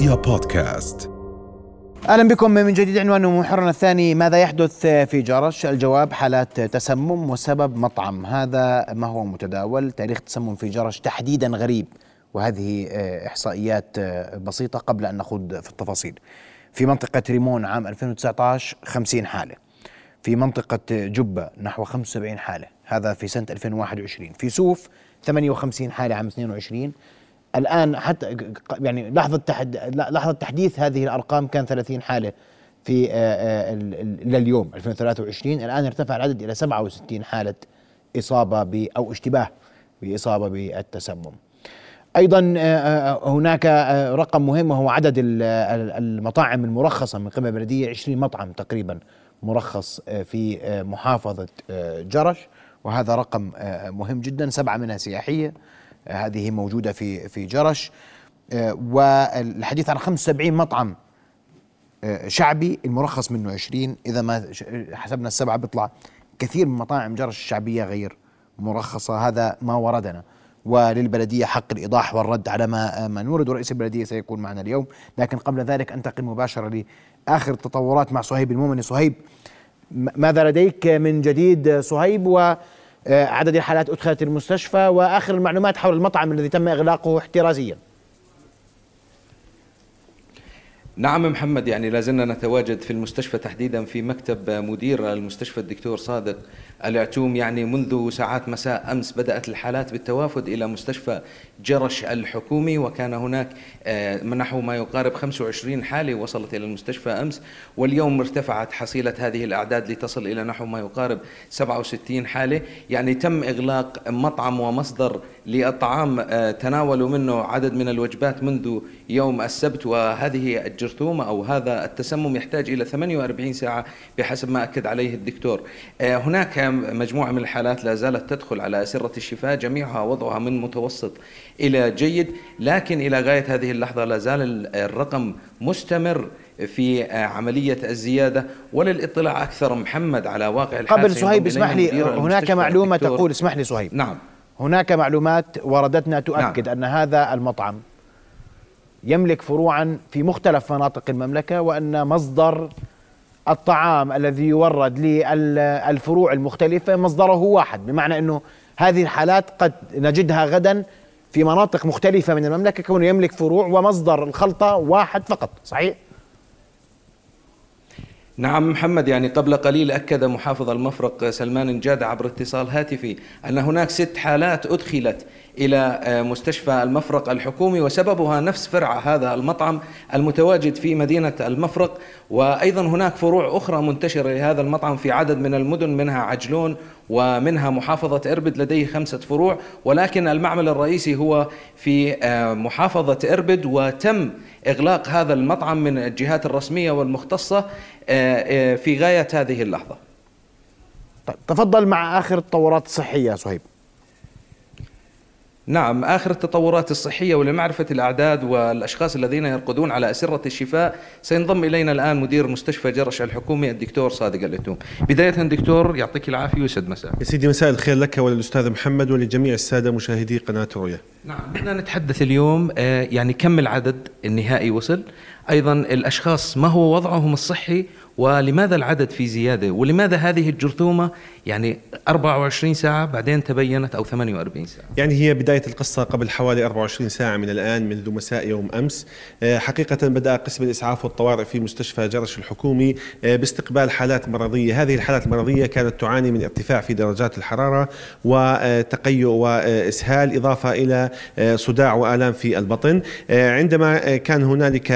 رؤيا بودكاست أهلا بكم من جديد عنوان محورنا الثاني ماذا يحدث في جرش؟ الجواب حالات تسمم وسبب مطعم هذا ما هو متداول تاريخ التسمم في جرش تحديدا غريب وهذه آه، إحصائيات آه، بسيطة قبل أن نخوض في التفاصيل. في منطقة ريمون عام 2019 50 حالة. في منطقة جبة نحو 75 حالة، هذا في سنة 2021. في سوف 58 حالة عام 22 الآن حتى يعني لحظة تحد لحظة تحديث هذه الأرقام كان 30 حالة في آه، آه، لليوم 2023 الآن ارتفع العدد إلى 67 حالة إصابة ب أو اشتباه بإصابة بالتسمم. أيضا آه، هناك رقم مهم وهو عدد المطاعم المرخصة من قبل البلديه 20 مطعم تقريبا مرخص في محافظة جرش وهذا رقم مهم جدا سبعة منها سياحية هذه موجودة في في جرش. آه، والحديث عن 75 مطعم آه، شعبي المرخص منه 20 إذا ما حسبنا السبعة بيطلع كثير من مطاعم جرش الشعبية غير مرخصة. هذا ما وردنا. وللبلدية حق الإيضاح والرد على ما ما نورد. ورئيس البلدية سيكون معنا اليوم. لكن قبل ذلك أنتقل مباشرة لآخر التطورات مع صهيب المؤمن. صهيب ماذا لديك من جديد؟ صهيب و عدد الحالات أدخلت المستشفى وآخر المعلومات حول المطعم الذي تم إغلاقه احترازيا. نعم محمد يعني لازلنا نتواجد في المستشفى تحديدا في مكتب مدير المستشفى الدكتور صادق العتوم. يعني منذ ساعات مساء أمس بدأت الحالات بالتوافد إلى مستشفى جرش الحكومي وكان هناك آه، نحو ما يقارب 25 حاله وصلت إلى المستشفى أمس واليوم ارتفعت حصيلة هذه الأعداد لتصل إلى نحو ما يقارب 67 حاله يعني تم إغلاق مطعم ومصدر للطعام آه، تناولوا منه عدد من الوجبات منذ يوم السبت وهذه الجرثومه أو هذا التسمم يحتاج إلى 48 ساعة بحسب ما أكد عليه الدكتور. آه، هناك مجموعة من الحالات لا زالت تدخل على أسرة الشفاء جميعها وضعها من متوسط إلى جيد لكن إلى غاية هذه اللحظة لا زال الرقم مستمر في عملية الزيادة وللاطلاع أكثر محمد على واقع الحال قبل صهيب اسمح لي هناك معلومة تقول اسمح لي صهيب. نعم. هناك معلومات وردتنا تؤكد نعم. أن هذا المطعم يملك فروعا في مختلف مناطق المملكة وأن مصدر الطعام الذي يورد للفروع المختلفة مصدره واحد بمعنى أنه هذه الحالات قد نجدها غدا في مناطق مختلفة من المملكة كونه يملك فروع ومصدر الخلطة واحد فقط صحيح؟ نعم محمد يعني قبل قليل أكد محافظ المفرق سلمان جاد عبر اتصال هاتفي أن هناك ست حالات أدخلت إلى آه، مستشفى المفرق الحكومي وسببها نفس فرع هذا المطعم المتواجد في مدينة المفرق. وأيضا هناك فروع أخرى منتشرة لهذا المطعم في عدد من المدن منها عجلون ومنها محافظة إربد لديه خمسة فروع. ولكن المعمل الرئيسي هو في آه، محافظة إربد وتم إغلاق هذا المطعم من الجهات الرسمية والمختصة آه، في غاية هذه اللحظة. طيب تفضل مع آخر التطورات الصحية صهيب نعم آخر التطورات الصحية ولمعرفة الأعداد والأشخاص الذين يرقدون على أسرة الشفاء سينضم إلينا الآن مدير مستشفى جرش الحكومي الدكتور صادق الأتوم. بداية دكتور يعطيك العافية ويسعد مساء يا سيدي مساء الخير لك وللأستاذ محمد ولجميع السادة مشاهدي قناة رؤيا نعم بدنا نتحدث اليوم آه، يعني كم العدد النهائي وصل؟ أيضا الأشخاص ما هو وضعهم الصحي؟ ولماذا العدد في زيادة؟ ولماذا هذه الجرثومة يعني 24 ساعة بعدين تبينت أو 48 ساعة؟ يعني هي بداية القصة قبل حوالي 24 ساعة من الآن منذ مساء يوم أمس. آه، حقيقة بدأ قسم الإسعاف والطوارئ في مستشفى جرش الحكومي آه، باستقبال حالات مرضية. هذه الحالات المرضية كانت تعاني من ارتفاع في درجات الحرارة وتقيؤ وإسهال إضافة إلى آه، صداع وآلام في البطن. عندما كان هنالك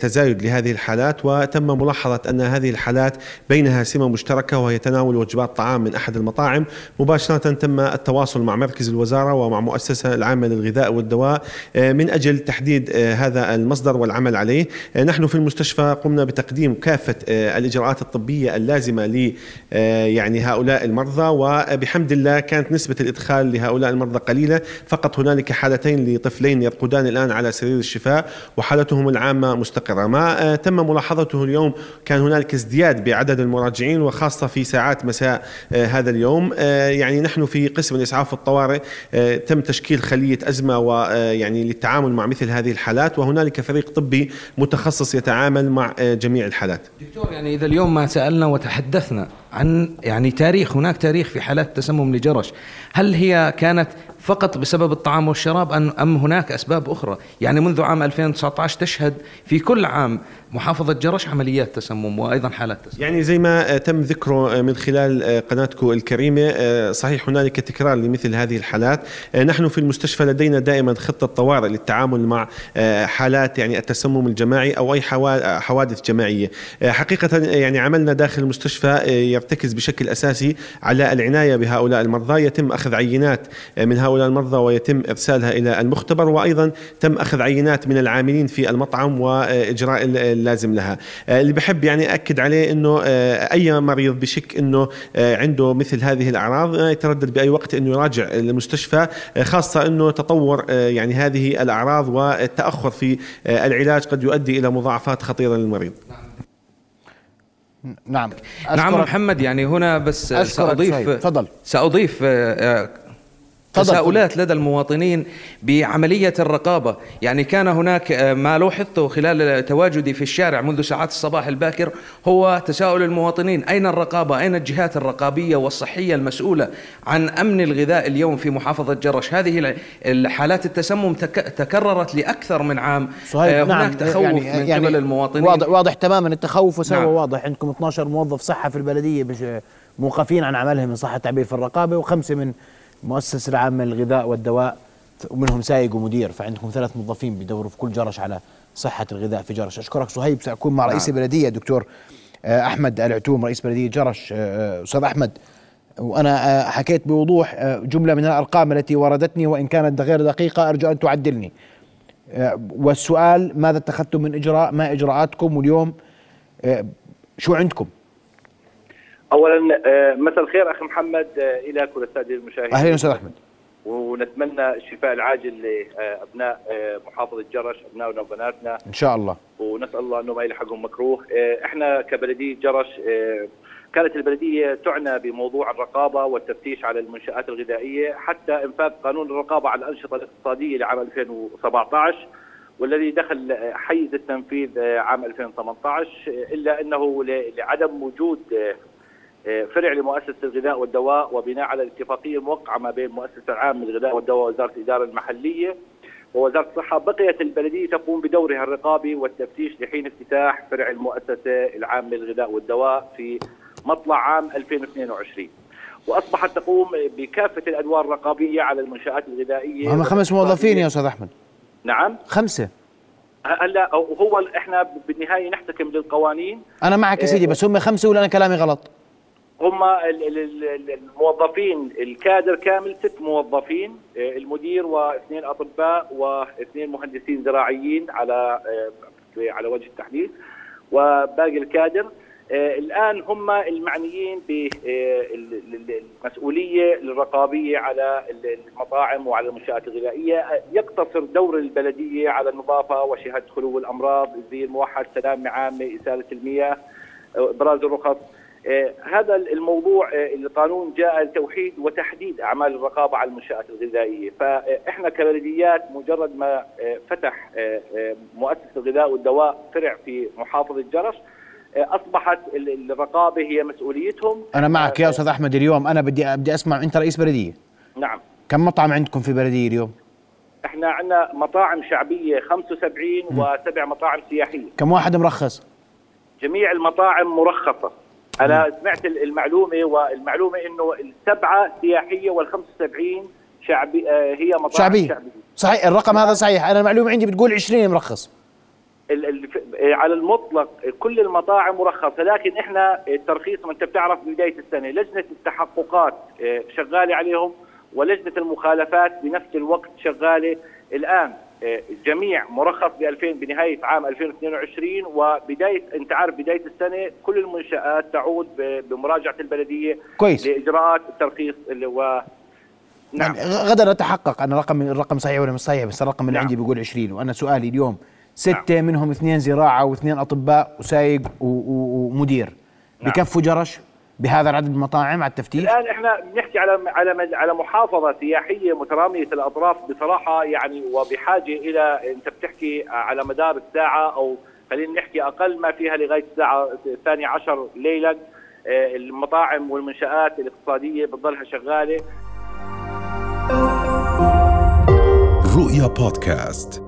تزايد لهذه الحالات وتم ملاحظة أن هذه الحالات بينها سمة مشتركة وهي تناول وجبات طعام من أحد المطاعم. مباشرة تم التواصل مع مركز الوزارة ومع مؤسسة العامة للغذاء والدواء آه، من أجل تحديد آه، هذا المصدر والعمل عليه. آه، نحن في المستشفى قمنا بتقديم كافة الإجراءات الطبية اللازمة ل يعني هؤلاء المرضى. وبحمد الله كانت نسبة الإدخال لهؤلاء المرضى قليلة. فقط هنالك حالتين لطفلين يرقدان الآن على سرير الشفاء وحالتهم العامة مستقرة. ما تم ملاحظته اليوم كان هنالك هنالك ازدياد بعدد المراجعين وخاصة في ساعات مساء هذا اليوم. يعني نحن في قسم الإسعاف والطوارئ تم تشكيل خلية أزمة ويعني للتعامل مع مثل هذه الحالات وهنالك فريق طبي متخصص يتعامل مع جميع الحالات. دكتور يعني إذا اليوم ما سألنا وتحدثنا عن يعني تاريخ هناك تاريخ في حالات تسمم لجرش هل هي كانت فقط بسبب الطعام والشراب أم هناك أسباب أخرى. يعني منذ عام 2019 تشهد في كل عام محافظة جرش عمليات تسمم وأيضا حالات تسمم. يعني زي ما تم ذكره من خلال قناتكم الكريمة صحيح هنالك تكرار لمثل هذه الحالات. نحن في المستشفى لدينا دائما خطة طوارئ للتعامل مع حالات يعني التسمم الجماعي أو أي حوادث جماعية. حقيقة يعني عملنا داخل المستشفى يرتكز بشكل أساسي على العناية بهؤلاء المرضى. يتم أخذ عينات من هؤلاء المرضى ويتم إرسالها إلى المختبر وأيضا تم أخذ عينات من العاملين في المطعم وإجراء اللازم لها. آه، اللي بحب يعني أكد عليه أنه آه، أي مريض بشك أنه آه، عنده مثل هذه الأعراض يتردد بأي وقت أنه يراجع المستشفى خاصة أنه تطور يعني هذه الأعراض والتأخر في العلاج قد يؤدي إلى مضاعفات خطيرة للمريض. نعم. نعم محمد يعني هنا بس سأضيف تفضل. سأضيف تساؤلات لدى المواطنين بعملية الرقابة. يعني كان هناك آه، ما لاحظته خلال تواجدي في الشارع منذ ساعات الصباح الباكر هو تساؤل المواطنين أين الرقابة؟ أين الجهات الرقابية والصحية المسؤولة عن أمن الغذاء اليوم في محافظة جرش؟ هذه الحالات التسمم تكررت لأكثر من عام. صحيح آه، هناك نعم تخوف يعني من يعني قبل المواطنين. واضح, واضح تماما التخوف وسوى نعم. واضح عندكم 12 موظف صحة في البلدية موقفين عن عملهم من صحة التعبير في الرقابة وخمسة من المؤسسة العامة للغذاء والدواء ومنهم سايق ومدير فعندكم ثلاث موظفين بيدوروا في كل جرش على صحة الغذاء في جرش. أشكرك صهيب سأكون مع رئيس نعم. البلدية دكتور آه، أحمد العتوم رئيس بلدية جرش آه، أستاذ أحمد. وأنا آه، حكيت بوضوح جملة من الأرقام التي وردتني وإن كانت غير دقيقة أرجو أن تعدلني. والسؤال ماذا اتخذتم من إجراء ما إجراءاتكم واليوم شو عندكم؟ اولا آه، مساء الخير أخي محمد آه، إلى كل السادة المشاهدين. أهلا وسهلا أحمد. ونتمنى الشفاء العاجل لأبناء آه، محافظة جرش أبنائنا وبناتنا. إن شاء الله. ونسأل الله أنه ما يلحقهم مكروه. إحنا كبلديه جرش كانت البلدية تعنى بموضوع الرقابة والتفتيش على المنشآت الغذائية حتى إنفاذ قانون الرقابة على الأنشطة الاقتصادية لعام 2017 والذي دخل حيز التنفيذ عام 2018 إلا أنه لعدم وجود فرع لمؤسسة الغذاء والدواء وبناء على الاتفاقية الموقعه ما بين المؤسسه العامة للغذاء والدواء ووزارة الإدارة المحلية ووزارة الصحة. بقيت البلدية تقوم بدورها الرقابي والتفتيش لحين افتتاح فرع المؤسسة العامة للغذاء والدواء في مطلع عام 2022 وأصبحت تقوم بكافة الأدوار الرقابية على المنشآت الغذائية هم خمس موظفين يا أستاذ أحمد. نعم. خمسة. هلا هو إحنا بالنهاية نحتكم للقوانين. أنا معك يا سيدي بس هم خمسة ولا أنا كلامي غلط؟ هم الموظفين الكادر كامل ست موظفين آه، المدير واثنين أطباء واثنين مهندسين زراعيين على آه، على وجه التحديد وباقي الكادر. آه، الآن هم المعنيين بالمسؤوليه الرقابية على المطاعم وعلى المنشآت الغذائية. يقتصر دور البلدية على النظافة وشهاده خلو الأمراض زي الموحد سلامه عامه ازاله المياه إبراز الرخص. هذا الموضوع آه، القانون جاء لتوحيد وتحديد أعمال الرقابة على المنشآت الغذائية، فإحنا كبلديات مجرد ما آه، فتح مؤسسة الغذاء والدواء فرع في محافظة جرش أصبحت الرقابة هي مسؤوليتهم. أنا معك يا أستاذ أحمد اليوم. أنا بدي بدي أسمع أنت رئيس بلدية؟ نعم. كم مطعم عندكم في بلدية اليوم؟ إحنا عندنا مطاعم شعبية 75 وسبع مطاعم سياحية. كم واحد مرخص؟ جميع المطاعم مرخصة. أنا سمعت المعلومة والمعلومة إنه السبعة سياحية وال75 شعبي آه، هي مطاعم شعبية. شعبي. صحيح الرقم هذا صحيح. أنا المعلومة عندي بتقول 20 مرخص. على المطلق كل المطاعم مرخصة لكن إحنا الترخيص ما أنت بتعرف بداية السنة لجنة التحققات آه، شغالة عليهم ولجنة المخالفات بنفس الوقت شغالة الآن. الجميع مرخص ب 2000 بنهاية عام 2022 وبداية أنت عارف بداية السنة كل المنشآت تعود بمراجعة البلدية كويس لإجراءات الترخيص اللي هو نعم يعني غدا نتحقق أن الرقم الرقم صحيح ولا مش صحيح بس الرقم اللي نعم. عندي بيقول 20 وأنا سؤالي اليوم ستة نعم. منهم اثنين زراعة واثنين أطباء وسايق ومدير نعم. بكفوا جرش بهذا العدد من المطاعم على التفتيش؟ الآن إحنا بنحكي على على على محافظة سياحية مترامية الأطراف بصراحة يعني وبحاجة إلى أنت بتحكي على مدار الساعة أو خلينا نحكي أقل ما فيها لغاية الساعة الثانية عشر ليلا آه، المطاعم والمنشآت الاقتصادية بتضلها شغالة رؤيا بودكاست